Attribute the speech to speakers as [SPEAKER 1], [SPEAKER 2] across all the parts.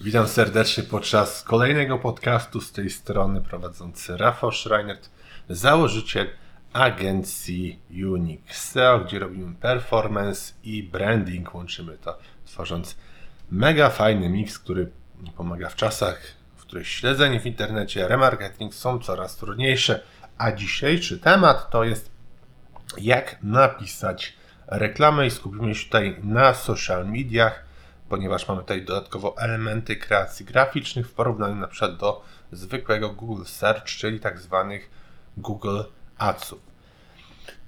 [SPEAKER 1] Witam serdecznie podczas kolejnego podcastu z tej strony prowadzący Rafał Schreinert, założyciel agencji Unique SEO, gdzie robimy performance i branding. Łączymy to, tworząc mega fajny mix, który pomaga w czasach, w których śledzenie w internecie, remarketing są coraz trudniejsze. A dzisiejszy temat to jest jak napisać reklamę i skupimy się tutaj na social mediach ponieważ mamy tutaj dodatkowo elementy kreacji graficznych w porównaniu na przykład do zwykłego Google Search, czyli tak zwanych Google Adsów.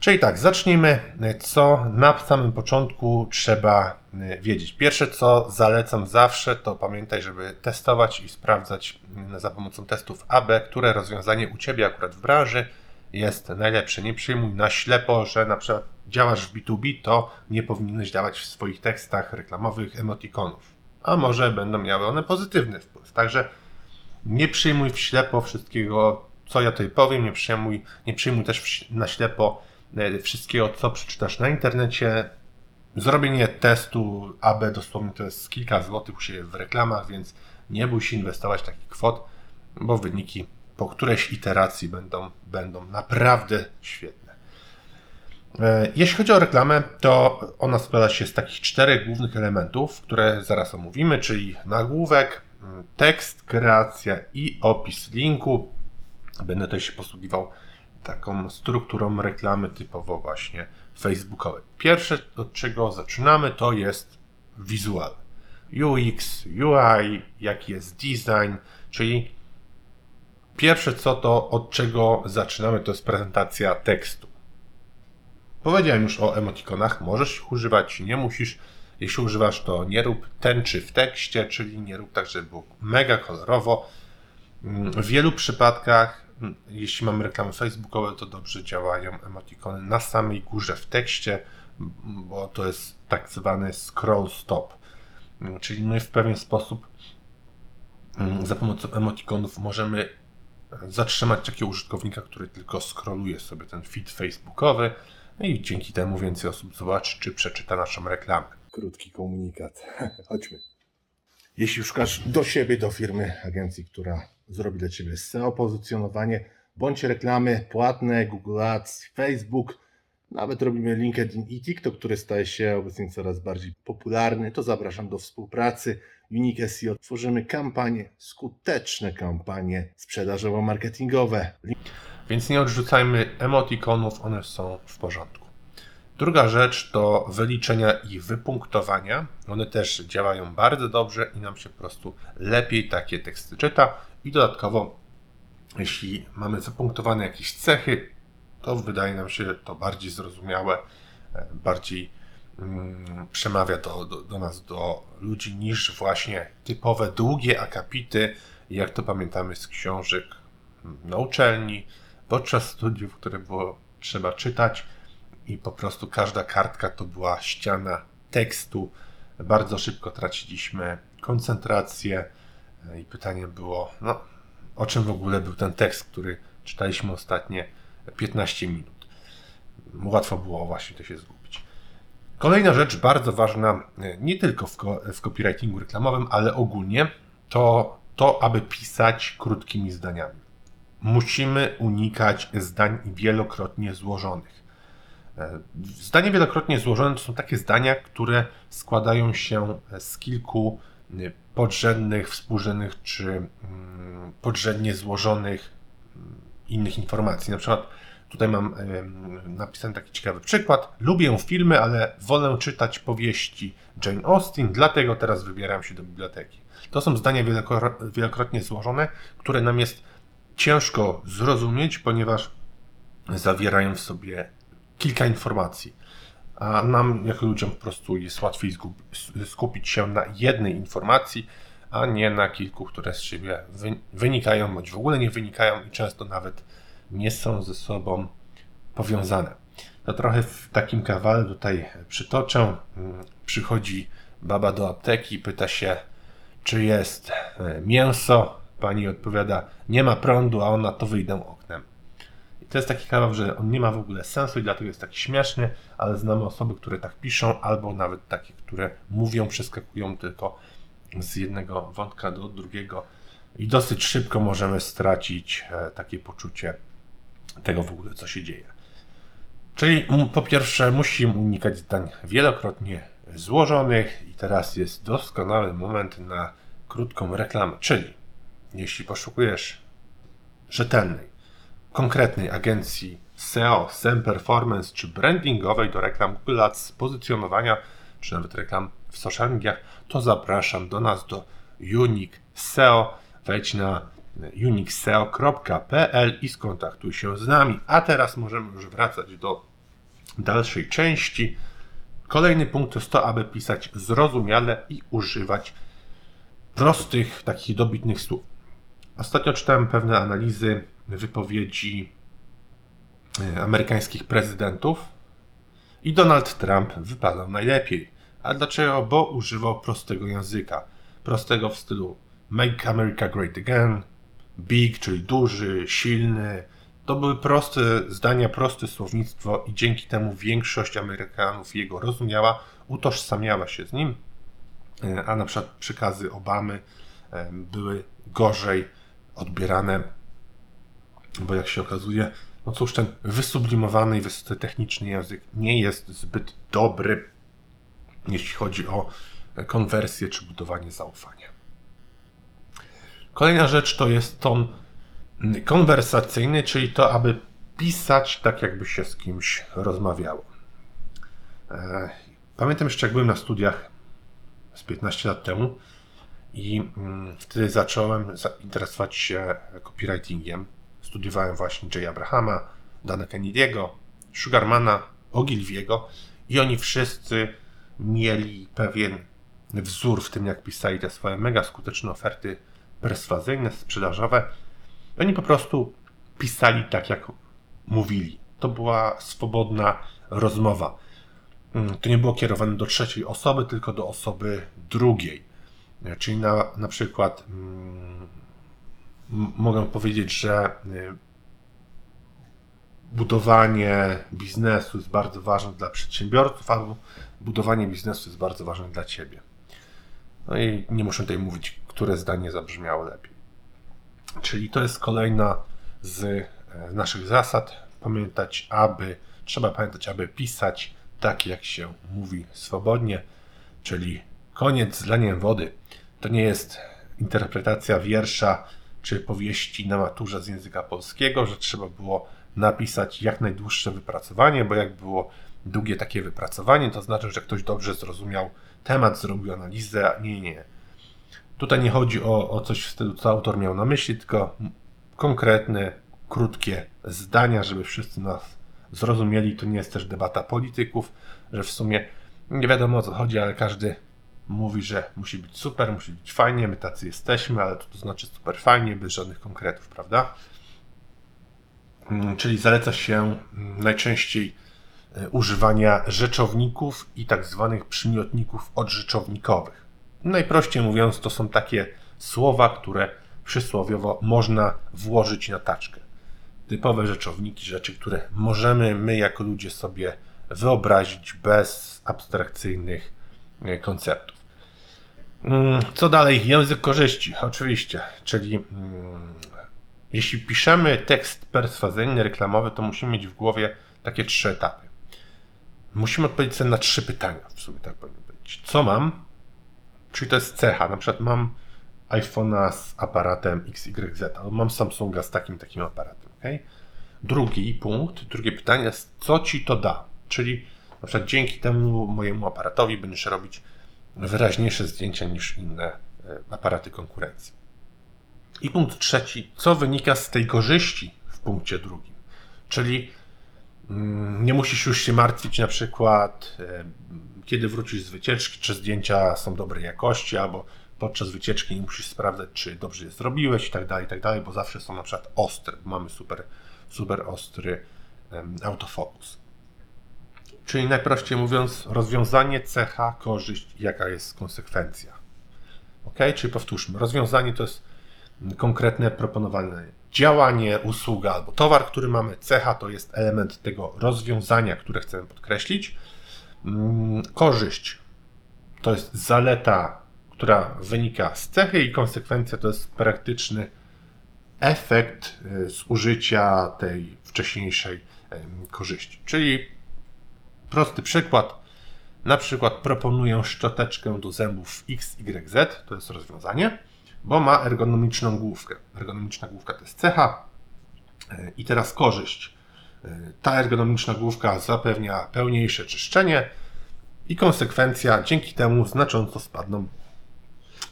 [SPEAKER 1] Czyli tak, zacznijmy, co na samym początku trzeba e, wiedzieć. Pierwsze, co zalecam zawsze, to pamiętaj, żeby testować i sprawdzać za pomocą testów AB, które rozwiązanie u Ciebie akurat w branży jest najlepsze. Nie przyjmuj na ślepo, że na przykład działasz w B2B, to nie powinieneś dawać w swoich tekstach reklamowych emotikonów. A może będą miały one pozytywny wpływ. Także nie przyjmuj w ślepo wszystkiego, co ja tutaj powiem, nie przyjmuj, nie przyjmuj też na ślepo e, wszystkiego, co przeczytasz na internecie. Zrobienie testu AB dosłownie to jest kilka złotych u siebie w reklamach, więc nie bój się inwestować takich kwot, bo wyniki po którejś iteracji będą, będą naprawdę świetne. E, jeśli chodzi o reklamę, to ona składa się z takich czterech głównych elementów, które zaraz omówimy, czyli nagłówek, tekst, kreacja i opis linku. Będę też się posługiwał taką strukturą reklamy typowo właśnie facebookowej. Pierwsze, od czego zaczynamy, to jest wizual. UX, UI, jaki jest design, czyli Pierwsze co to, od czego zaczynamy, to jest prezentacja tekstu. Powiedziałem już o emotikonach, możesz ich używać, nie musisz. Jeśli używasz, to nie rób tęczy w tekście, czyli nie rób tak, żeby było mega kolorowo. W wielu przypadkach, jeśli mamy reklamy facebookowe, to dobrze działają emotikony na samej górze w tekście, bo to jest tak zwany scroll stop. Czyli my w pewien sposób za pomocą emotikonów możemy zatrzymać takiego użytkownika, który tylko scrolluje sobie ten feed facebookowy no i dzięki temu więcej osób zobaczy czy przeczyta naszą reklamę.
[SPEAKER 2] Krótki komunikat. Chodźmy. Jeśli szukasz do siebie, do firmy, agencji, która zrobi dla Ciebie SEO pozycjonowanie, bądź reklamy płatne, Google Ads, Facebook, nawet robimy LinkedIn i TikTok, który staje się obecnie coraz bardziej popularny, to zapraszam do współpracy. Unique SEO tworzymy kampanie, skuteczne kampanie sprzedażowo-marketingowe.
[SPEAKER 1] Więc nie odrzucajmy emotikonów, one są w porządku. Druga rzecz to wyliczenia i wypunktowania. One też działają bardzo dobrze i nam się po prostu lepiej takie teksty czyta. I dodatkowo, jeśli mamy wypunktowane jakieś cechy, to wydaje nam się to bardziej zrozumiałe, e, bardziej mm, przemawia do, do, do, nas, do ludzi, niż właśnie typowe długie akapity, jak to pamiętamy z książek na uczelni, podczas studiów, które było trzeba czytać i po prostu każda kartka to była ściana tekstu. Bardzo szybko traciliśmy koncentrację e, i pytanie było, no, o czym w ogóle był ten tekst, który czytaliśmy ostatnie 15 minut. Łatwo było właśnie to się zgubić. Kolejna rzecz bardzo ważna, e, nie tylko w, w copywritingu reklamowym, ale ogólnie, to to, aby pisać krótkimi zdaniami. Musimy unikać zdań wielokrotnie złożonych. E, zdanie wielokrotnie złożone to są takie zdania, które składają się z kilku e, podrzędnych, współrzędnych czy mm, podrzędnie złożonych innych informacji. Na przykład tutaj mam napisany taki ciekawy przykład. Lubię filmy, ale wolę czytać powieści Jane Austen, dlatego teraz wybieram się do biblioteki. To są zdania wielokrotnie złożone, które nam jest ciężko zrozumieć, ponieważ zawierają w sobie kilka informacji. A nam, jako ludziom, po prostu jest łatwiej skupić się na jednej informacji, a nie na kilku, które z siebie wynikają, bądź w ogóle nie wynikają i często nawet nie są ze sobą powiązane. To trochę w takim kawale tutaj przytoczę. Przychodzi baba do apteki, pyta się, czy jest e, mięso. Pani odpowiada, nie ma prądu, a ona to wyjdę oknem. I to jest taki kawał, że on nie ma w ogóle sensu i dlatego jest taki śmieszny, ale znamy osoby, które tak piszą, albo nawet takie, które mówią, przeskakują tylko z jednego wątka do drugiego i dosyć szybko możemy stracić e, takie poczucie tego w ogóle, co się dzieje. Czyli po pierwsze musimy unikać zdań wielokrotnie złożonych i teraz jest doskonały moment na krótką reklamę, czyli jeśli poszukujesz rzetelnej, konkretnej agencji SEO, SEM Performance czy brandingowej do reklam Google Ads, pozycjonowania czy nawet reklam w social mediach, to zapraszam do nas do Unique SEO. Wejdź na uniqueseo.pl i skontaktuj się z nami. A teraz możemy już wracać do dalszej części. Kolejny punkt jest to, aby pisać zrozumiale i używać prostych, takich dobitnych słów. Ostatnio czytałem pewne analizy wypowiedzi e, amerykańskich prezydentów i Donald Trump wypadał najlepiej. A dlaczego? Bo używał prostego języka. Prostego w stylu Make America Great Again, big, czyli duży, silny. To były proste zdania, proste słownictwo i dzięki temu większość Amerykanów jego rozumiała, utożsamiała się z nim, e, a na przykład przykazy Obamy e, były gorzej odbierane, bo jak się okazuje, no cóż, ten wysublimowany i wysokotechniczny język nie jest zbyt dobry, jeśli chodzi o konwersję czy budowanie zaufania. Kolejna rzecz to jest ton konwersacyjny, czyli to, aby pisać tak, jakby się z kimś rozmawiało. E, pamiętam jeszcze, jak byłem na studiach z 15 lat temu i mm, wtedy zacząłem interesować się copywritingiem. Studiowałem właśnie Jay Abrahama, Dana Kennedy'ego, Sugarmana, Ogilviego i oni wszyscy mieli pewien wzór w tym, jak pisali te swoje mega skuteczne oferty perswazyjne, sprzedażowe. Oni po prostu pisali tak, jak mówili. To była swobodna rozmowa. Mm, to nie było kierowane do trzeciej osoby, tylko do osoby drugiej. Czyli na, na przykład mm, mogę powiedzieć, że y, budowanie biznesu jest bardzo ważne dla przedsiębiorców, albo budowanie biznesu jest bardzo ważne dla ciebie. No i nie muszę tutaj mówić, które zdanie zabrzmiało lepiej. Czyli to jest kolejna z e, naszych zasad. Pamiętać, aby, trzeba pamiętać, aby pisać tak, jak się mówi swobodnie, czyli koniec z leniem wody. To nie jest interpretacja wiersza czy powieści na maturze z języka polskiego, że trzeba było napisać jak najdłuższe wypracowanie, bo jak było długie takie wypracowanie, to znaczy, że ktoś dobrze zrozumiał temat, zrobił analizę. Nie, nie. Tutaj nie chodzi o, o coś w stylu, co autor miał na myśli, tylko konkretne, krótkie zdania, żeby wszyscy nas zrozumieli. To nie jest też debata polityków, że w sumie nie wiadomo o co chodzi, ale każdy mówi, że musi być super, musi być fajnie, my tacy jesteśmy, ale to, to znaczy super fajnie, bez żadnych konkretów, prawda? Mm, czyli zaleca się mm, najczęściej e, używania rzeczowników i tak zwanych przymiotników odrzeczownikowych. Najprościej mówiąc, to są takie słowa, które przysłowiowo można włożyć na taczkę. Typowe rzeczowniki, rzeczy, które możemy my jako ludzie sobie wyobrazić bez abstrakcyjnych e, konceptów. Mm, co dalej? Język korzyści, oczywiście, czyli mm, jeśli piszemy tekst perswazyjny, reklamowy, to musimy mieć w głowie takie trzy etapy. Musimy odpowiedzieć sobie na trzy pytania, w sumie tak powinno być. Co mam? Czyli to jest cecha. Na przykład mam iPhone'a z aparatem XYZ, albo mam Samsunga z takim takim aparatem. Okay? Drugi punkt, drugie pytanie jest, co ci to da? Czyli na przykład dzięki temu mojemu aparatowi będziesz robić wyraźniejsze zdjęcia niż inne e, aparaty konkurencji. I punkt trzeci, co wynika z tej korzyści w punkcie drugim. Czyli mm, nie musisz już się martwić na przykład, e, kiedy wrócisz z wycieczki, czy zdjęcia są dobrej jakości, albo podczas wycieczki nie musisz sprawdzać, czy dobrze je zrobiłeś i tak dalej, i tak dalej, bo zawsze są na przykład ostre, mamy super, super ostry autofokus. Czyli najprościej mówiąc, rozwiązanie, cecha, korzyść, jaka jest konsekwencja. Ok, czyli powtórzmy, rozwiązanie to jest konkretne proponowane działanie, usługa albo towar, który mamy. Cecha to jest element tego rozwiązania, które chcemy podkreślić. Mm, korzyść to jest zaleta, która wynika z cechy i konsekwencja to jest praktyczny efekt e, zużycia tej wcześniejszej korzyści. Czyli prosty przykład. Na przykład proponuję szczoteczkę do zębów XYZ, to jest rozwiązanie, bo ma ergonomiczną główkę. Ergonomiczna główka to jest cecha. E, I teraz korzyść. E, ta ergonomiczna główka zapewnia pełniejsze czyszczenie i konsekwencja, dzięki temu znacząco spadną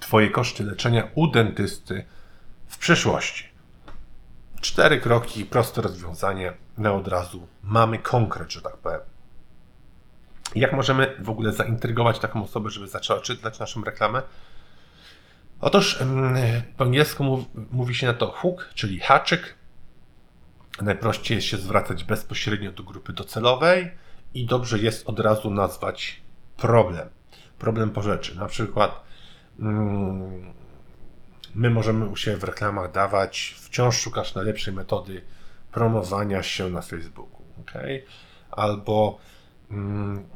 [SPEAKER 1] Twoje koszty leczenia u dentysty w przyszłości. Cztery kroki, proste rozwiązanie, na od razu mamy konkret, że tak powiem. Jak możemy w ogóle zaintrygować taką osobę, żeby zaczęła czytać naszą reklamę? Otóż po angielsku mówi się na to hook, czyli haczyk. Najprościej jest się zwracać bezpośrednio do grupy docelowej i dobrze jest od razu nazwać problem. Problem po rzeczy. Na przykład mm, my możemy u siebie w reklamach dawać wciąż szukasz najlepszej metody promowania się na Facebooku. Okay? Albo mm,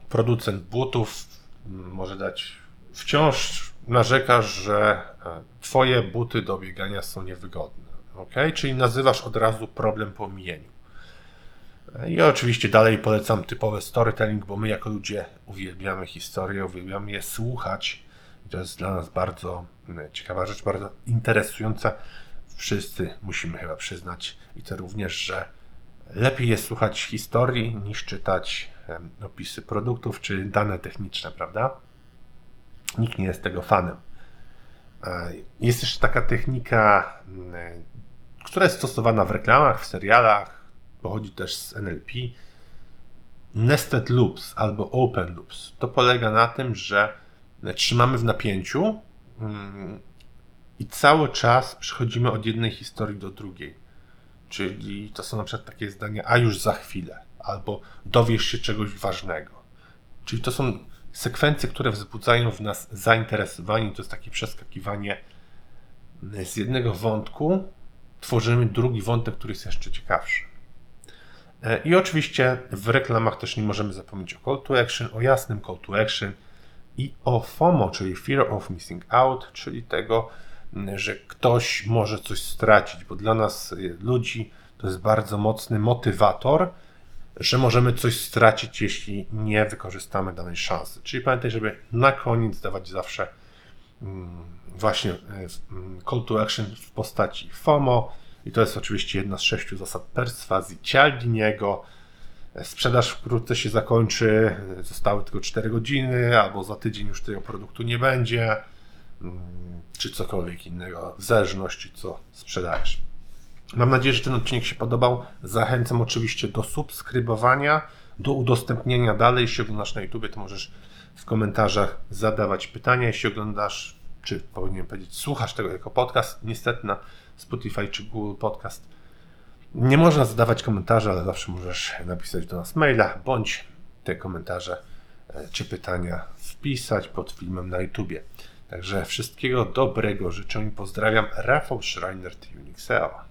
[SPEAKER 1] producent butów mm, może dać wciąż narzekasz, że e, twoje buty do biegania są niewygodne. Okay? Czyli nazywasz od razu problem po omijeniu. I oczywiście dalej polecam typowy storytelling, bo my jako ludzie uwielbiamy historię, uwielbiamy je słuchać. To jest dla nas bardzo mm, ciekawa rzecz, bardzo interesująca. Wszyscy musimy chyba przyznać i to również, że lepiej jest słuchać historii niż czytać opisy produktów czy dane techniczne, prawda? Nikt nie jest tego fanem. E, jest jeszcze taka technika, mm, która jest stosowana w reklamach, w serialach, pochodzi też z NLP. Nested loops albo open loops. To polega na tym, że trzymamy w napięciu mm, i cały czas przechodzimy od jednej historii do drugiej. Czyli to są na przykład takie zdania, a już za chwilę, albo dowiesz się czegoś ważnego. Czyli to są sekwencje, które wzbudzają w nas zainteresowanie, to jest takie przeskakiwanie z jednego wątku, tworzymy drugi wątek, który jest jeszcze ciekawszy. E, I oczywiście w reklamach też nie możemy zapomnieć o call to action, o jasnym call to action i o FOMO, czyli Fear of Missing Out, czyli tego, że ktoś może coś stracić, bo dla nas y, ludzi to jest bardzo mocny motywator, że możemy coś stracić, jeśli nie wykorzystamy danej szansy. Czyli pamiętaj, żeby na koniec dawać zawsze mm, właśnie y, mm, call to action w postaci FOMO, i to jest oczywiście jedna z sześciu zasad perswazji Cialdiniego. Sprzedaż wkrótce się zakończy, zostały tylko 4 godziny, albo za tydzień już tego produktu nie będzie, mm, czy cokolwiek innego, w zależności co sprzedajesz. Mam nadzieję, że ten odcinek się podobał. Zachęcam oczywiście do subskrybowania, do udostępnienia dalej. Jeśli oglądasz na YouTube, to możesz w komentarzach zadawać pytania. Jeśli oglądasz, czy powinienem powiedzieć, słuchasz tego jako podcast, niestety na Spotify czy Google Podcast. Nie można zadawać komentarzy, ale zawsze możesz napisać do nas maila, bądź te komentarze e, czy pytania wpisać pod filmem na YouTubie. Także wszystkiego dobrego życzę i pozdrawiam. Rafał Schreiner, Unix SEO.